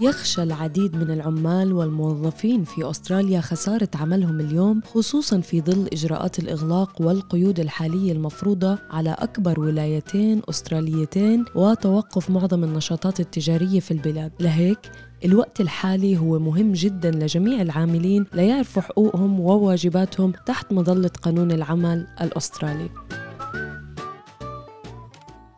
يخشى العديد من العمال والموظفين في أستراليا خسارة عملهم اليوم خصوصا في ظل إجراءات الإغلاق والقيود الحالية المفروضة على أكبر ولايتين أستراليتين وتوقف معظم النشاطات التجارية في البلاد، لهيك الوقت الحالي هو مهم جدا لجميع العاملين ليعرفوا حقوقهم وواجباتهم تحت مظلة قانون العمل الأسترالي.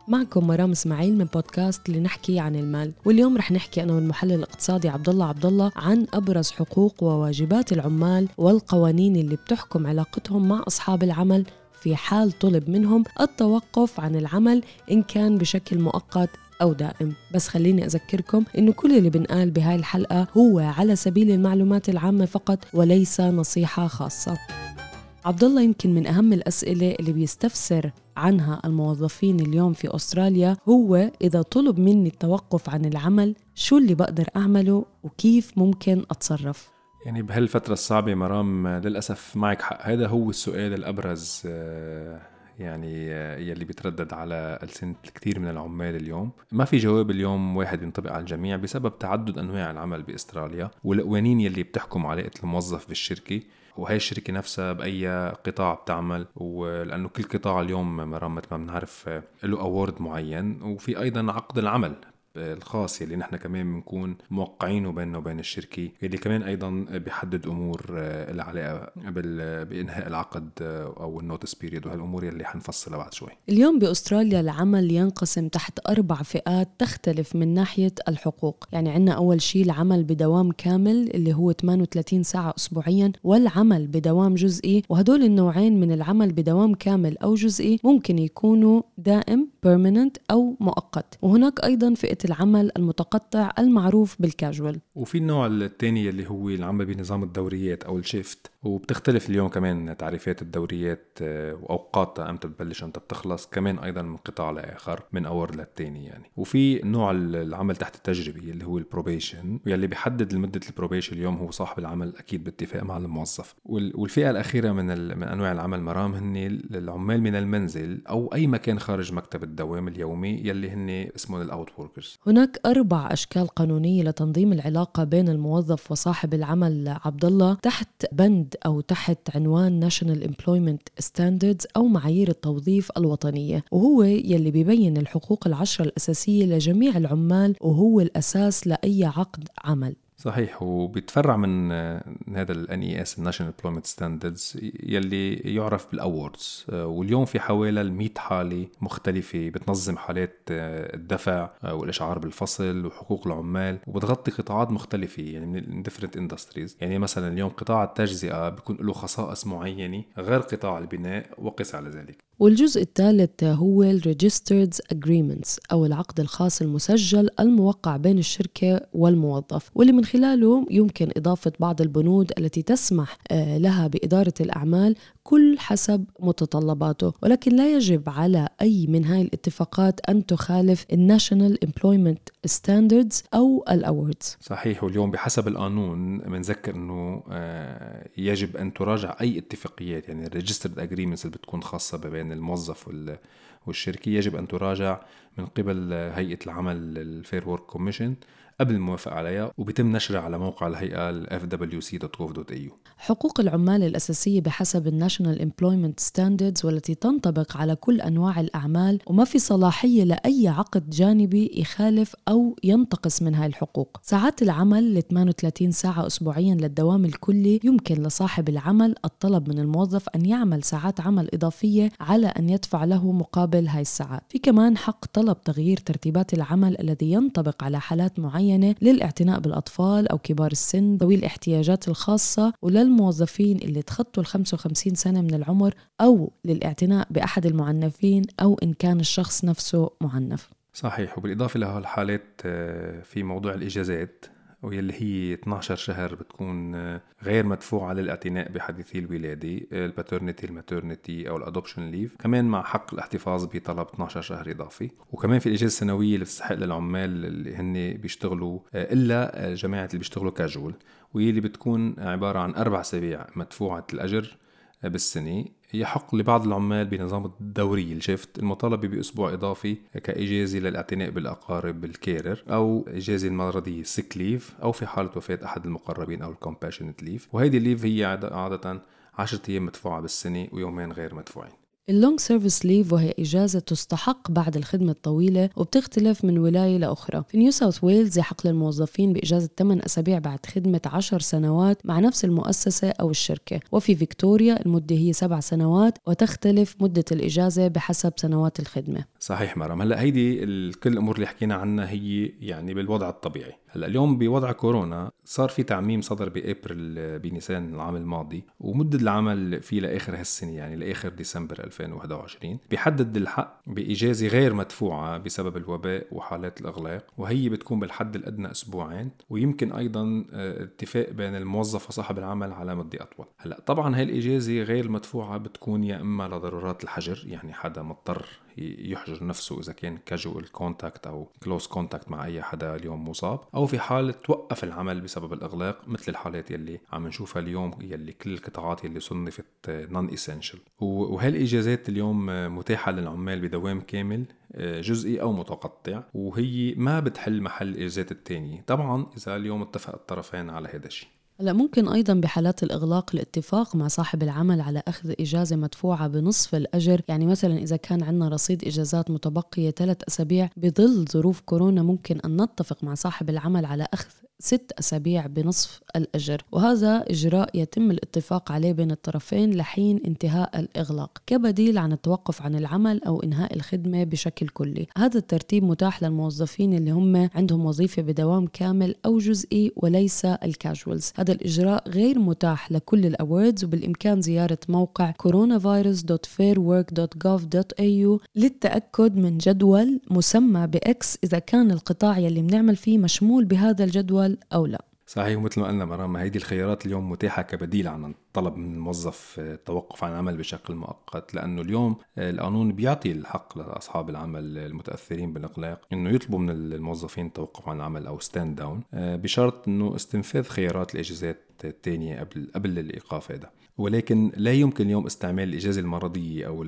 معكم مرام إسماعيل من بودكاست لنحكي عن المال. واليوم رح نحكي أنا والمحلل الاقتصادي عبد الله عبد الله عن أبرز حقوق وواجبات العمال والقوانين اللي بتحكم علاقتهم مع أصحاب العمل في حال طلب منهم التوقف عن العمل إن كان بشكل مؤقت أو دائم. بس خليني أذكركم إنه كل اللي بنقال بهاي الحلقة هو على سبيل المعلومات العامة فقط وليس نصيحة خاصة. عبد الله يمكن من أهم الأسئلة اللي بيستفسر عنها الموظفين اليوم في أستراليا هو إذا طلب مني التوقف عن العمل شو اللي بقدر أعمله وكيف ممكن أتصرف؟ يعني بهالفترة الصعبة مرام للأسف معك حق. هذا هو السؤال الأبرز آه، يعني آه، يلي بيتردد على ألسنة الكثير من العمال اليوم. ما في جواب اليوم واحد ينطبق على الجميع بسبب تعدد أنواع العمل بأستراليا والقوانين يلي بتحكم علاقة الموظف بالشركة. وهي الشركة نفسها بأي قطاع بتعمل ولأنه كل قطاع اليوم مرام ما بنعرف له award معين. وفي أيضا عقد العمل. الخاص يلي نحن كمان بنكون موقعينه بيننا وبين الشركة يلي كمان أيضا بيحدد أمور آه، العلاقة بإنهاء العقد آه، أو ال notice period وهالأمور يلي حنفصلها بعد شوي. اليوم بأستراليا العمل ينقسم تحت أربع فئات تختلف من ناحية الحقوق. يعني عندنا أول شيء العمل بدوام كامل اللي هو 38 ساعة اسبوعيا والعمل بدوام جزئي. وهدول النوعين من العمل بدوام كامل أو جزئي ممكن يكونوا دائم permanent أو مؤقت. وهناك أيضا فئة العمل المتقطع المعروف بالكاجوال وفي النوع الثاني اللي هو العمل بنظام الدوريات أو ال shift. وبتختلف اليوم كمان تعريفات الدوريات آه، واوقاتها إمتى بتبلش إمتى بتخلص كمان أيضا من قطاع لآخر من award للثاني يعني. وفي نوع العمل تحت التجربة اللي هو ال probation واللي بيحدد مده ال probation اليوم هو صاحب العمل أكيد باتفاق مع الموظف. والفئة الأخيرة من, من أنواع العمل مرام هن العمال من المنزل أو أي مكان خارج مكتب الدوام اليومي يلي هن اسمهم ال out workers هناك أربع أشكال قانونية لتنظيم العلاقة بين الموظف وصاحب العمل عبد الله تحت بند أو تحت عنوان National Employment Standards أو معايير التوظيف الوطنية وهو يلي بيبين الحقوق العشرة الأساسية لجميع العمال وهو الأساس لأي عقد عمل. صحيح وبيتفرع من هذا ال NES ال National Employment Standards يلي يعرف بال awards. واليوم في حوالي 100 حالة مختلفة بتنظم حالات الدفع والإشعار بالفصل وحقوق العمال وبتغطي قطاعات مختلفة يعني من different industries يعني مثلا اليوم قطاع التجزئة بيكون له خصائص معينة غير قطاع البناء وقس على ذلك. والجزء الثالث هو ال Registered Agreements أو العقد الخاص المسجل الموقع بين الشركة والموظف واللي من خلاله يمكن إضافة بعض البنود التي تسمح آه، لها بإدارة الأعمال كل حسب متطلباته ولكن لا يجب على أي من هاي الاتفاقات أن تخالف ال National Employment Standards أو ال awards. صحيح واليوم بحسب القانون بنذكر أنه آه، يجب أن تراجع أي اتفاقيات يعني ال registered agreements اللي بتكون خاصة بين الموظف والشركة يجب أن تراجع من قبل هيئة العمل ال Fair Work Commission قبل الموافقة عليها وبيتم نشرها على موقع الهيئة fwc.gov.au حقوق العمال الأساسية بحسب ال National Employment Standards والتي تنطبق على كل أنواع الأعمال وما في صلاحية لأي عقد جانبي يخالف أو ينتقص من هاي الحقوق. ساعات العمل ل 38 ساعة أسبوعيا للدوام الكلي يمكن لصاحب العمل الطلب من الموظف أن يعمل ساعات عمل إضافية على أن يدفع له مقابل هاي الساعات. في كمان حق طلب تغيير ترتيبات العمل الذي ينطبق على حالات معينة معينة للاعتناء بالأطفال أو كبار السن ذوي الاحتياجات الخاصة وللموظفين اللي تخطوا ال 55 سنة من العمر أو للاعتناء بأحد المعنفين أو إن كان الشخص نفسه معنف. صحيح. وبالإضافة لهالحالات آه، في موضوع الإجازات. واللي هي 12 شهر بتكون غير مدفوعة للاعتناء بحديثي الولادة ال paternity ال maternity أو ال adoption leave كمان مع حق الاحتفاظ بطلب 12 شهر إضافي. وكمان في الإجازة السنوية اللي بتستحق للعمال اللي هن بيشتغلوا إلا جماعة اللي بيشتغلوا كاجوال واللي بتكون عبارة عن أربع أسابيع مدفوعة الأجر بالسنة. يحق لبعض العمال بنظام الدوري ال shift المطالبة بأسبوع إضافي كإجازة للاعتناء بالأقارب ال carer أو إجازة المرضية sick leave أو في حالة وفاة أحد المقربين أو ال compassionate leave وهيدي ال leave هي عادة 10 أيام مدفوعة بالسنة ويومين غير مدفوعين. ال long service leave وهي إجازة تستحق بعد الخدمة الطويلة وبتختلف من ولاية لأخرى في نيو ساوث ويلز يحق للموظفين بإجازة 8 أسابيع بعد خدمة 10 سنوات مع نفس المؤسسة أو الشركة. وفي فيكتوريا المدة هي 7 سنوات وتختلف مدة الإجازة بحسب سنوات الخدمة. صحيح مرام هلا هيدي كل الأمور اللي حكينا عنها هي يعني بالوضع الطبيعي. هلا اليوم بوضع كورونا صار في تعميم صدر بإبريل بنيسان العام الماضي ومدة العمل فيه لآخر هالسنة يعني لآخر ديسمبر 2021 بيحدد الحق بإجازة غير مدفوعة بسبب الوباء وحالات الأغلاق وهي بتكون بالحد الأدنى أسبوعين ويمكن أيضا آه، اتفاق بين الموظف وصاحب العمل على مدة أطول. هلا طبعا هاي الإجازة غير المدفوعه بتكون يا إما لضرورات الحجر يعني حدا مضطر يحجر نفسه إذا كان casual contact أو close contact مع أي حدا اليوم مصاب أو في حال توقف العمل بسبب الإغلاق مثل الحالات يلي عم نشوفها اليوم يلي كل القطاعات يلي صنفت non-essential وهالإجازات اليوم متاحة للعمال بدوام كامل جزئي أو متقطع وهي ما بتحل محل الاجازات الثانية طبعا إذا اليوم اتفق الطرفين على هذا الشيء. هلا ممكن أيضا بحالات الإغلاق الاتفاق مع صاحب العمل على أخذ إجازة مدفوعة بنصف الأجر، يعني مثلا إذا كان عندنا رصيد إجازات متبقية ثلاث أسابيع بظل ظروف كورونا ممكن أن نتفق مع صاحب العمل على أخذ ست أسابيع بنصف الأجر. وهذا إجراء يتم الاتفاق عليه بين الطرفين لحين انتهاء الإغلاق كبديل عن التوقف عن العمل أو إنهاء الخدمة بشكل كلي. هذا الترتيب متاح للموظفين اللي هم عندهم وظيفة بدوام كامل أو جزئي وليس ال casuals هذا الإجراء غير متاح لكل ال awards وبالإمكان زيارة موقع coronavirus.fairwork.gov.au للتأكد من جدول مسمى ب X إذا كان القطاع يلي بنعمل فيه مشمول بهذا الجدول أو لا. صحيح ومثل ما قلنا مرام هيدي الخيارات اليوم متاحة كبديل عن الطلب من الموظف التوقف عن العمل بشكل مؤقت لأنه اليوم القانون بيعطي الحق لأصحاب العمل المتأثرين بالإغلاق إنه يطلبوا من الموظفين التوقف عن العمل أو stand down بشرط إنه استنفاذ خيارات الإجازات الثانية قبل قبل الإيقاف هذا. ولكن لا يمكن اليوم استعمال الإجازة المرضية أو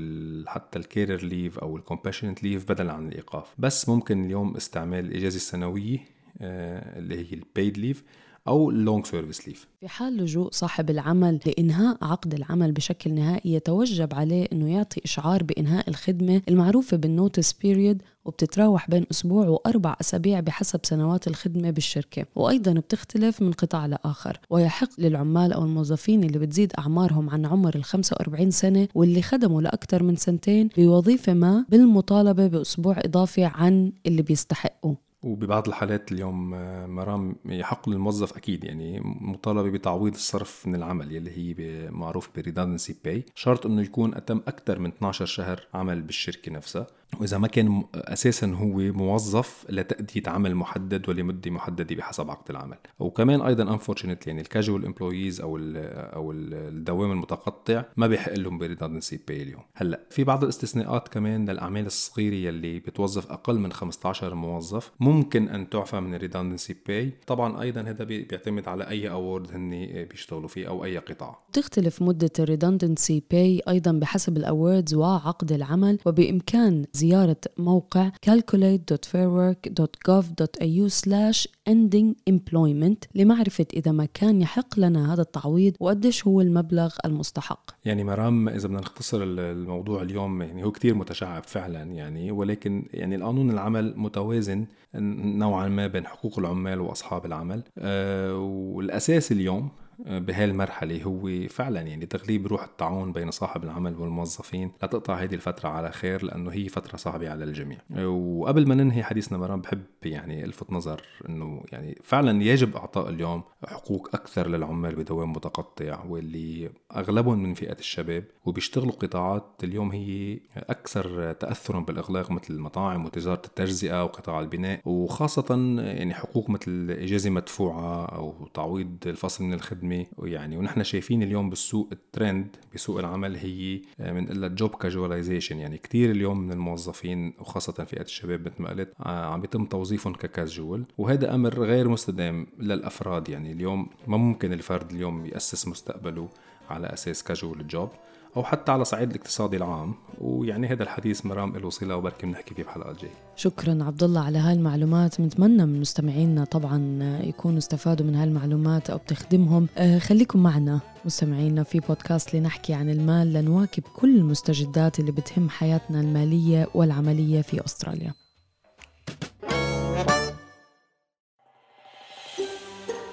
حتى ال carer leave أو ال compassionate leave بدلا عن الإيقاف. بس ممكن اليوم استعمال الإجازة السنوية آه، اللي هي ال paid leave أو ال long service leave في حال لجوء صاحب العمل لإنهاء عقد العمل بشكل نهائي يتوجب عليه أنه يعطي إشعار بإنهاء الخدمة المعروفة بال notice period وبتتراوح بين أسبوع وأربع أسابيع بحسب سنوات الخدمة بالشركة. وأيضا بتختلف من قطاع لآخر ويحق للعمال أو الموظفين اللي بتزيد أعمارهم عن عمر ال 45 سنة واللي خدموا لأكثر من سنتين بوظيفة ما بالمطالبة بأسبوع إضافي عن اللي بيستحقوا وببعض الحالات اليوم آه، مرام يحق للموظف أكيد يعني مطالبة بتعويض الصرف من العمل يلي هي معروف ب redundancy pay شرط إنه يكون أتم أكثر من 12 شهر عمل بالشركة نفسها. وإذا ما كان أساسا هو موظف لتأدية عمل محدد ولمدة محددة بحسب عقد العمل. وكمان أيضا unfortunately يعني ال casual employees ال أو الدوام المتقطع ما بيحق لهم ب redundancy pay اليوم. هلأ في بعض الاستثناءات كمان للأعمال الصغيرة يلي بتوظف أقل من 15 موظف ممكن أن تعفى من ال redundancy pay طبعا أيضا هذا بيعتمد على أي award هن بيشتغلوا فيه أو أي قطاع. تختلف مدة ال redundancy pay أيضا بحسب ال awards وعقد العمل وبإمكان زيارة موقع calculate.fairwork.gov.au slash ending employment لمعرفة إذا ما كان يحق لنا هذا التعويض وقديش هو المبلغ المستحق. يعني مرام إذا بدنا نختصر الموضوع اليوم يعني هو كتير متشعب فعلا يعني ولكن يعني القانون العمل متوازن نوعا ما بين حقوق العمال وأصحاب العمل. أه والأساس اليوم بهالمرحلة هو فعلا يعني تغليب روح التعاون بين صاحب العمل والموظفين لتقطع هذه الفترة على خير لأنه هي فترة صعبة على الجميع. وقبل ما ننهي حديثنا مرام بحب يعني الفت نظر إنه يعني فعلا يجب إعطاء اليوم حقوق أكثر للعمال بدوام متقطع واللي أغلبهم من فئة الشباب وبيشتغلوا قطاعات اليوم هي أكثر تاثرا بالإغلاق مثل المطاعم وتجارة التجزئة وقطاع البناء وخاصة يعني حقوق مثل إجازة مدفوعة أو تعويض الفصل من الخدمة ويعني ونحن شايفين اليوم بالسوق الترند بسوق العمل هي من آه، جوب كاجواليزيشن يعني كثير اليوم من الموظفين وخاصة فئة الشباب مثل ما قلت آه، عم يتم توظيفهم ككاجوال وهذا أمر غير مستدام للأفراد يعني اليوم ما ممكن الفرد اليوم يأسس مستقبله على أساس كاجوال جوب أو حتى على صعيد الاقتصادي العام. ويعني هذا الحديث مرام له صلة وبركي بنحكي فيه بحلقات جاي شكرا عبد الله على هاي المعلومات بنتمنى من مستمعينا طبعا يكونوا استفادوا من هاي المعلومات أو بتخدمهم. آه، خليكم معنا مستمعينا في بودكاست لنحكي عن المال لنواكب كل المستجدات اللي بتهم حياتنا المالية والعملية في أستراليا.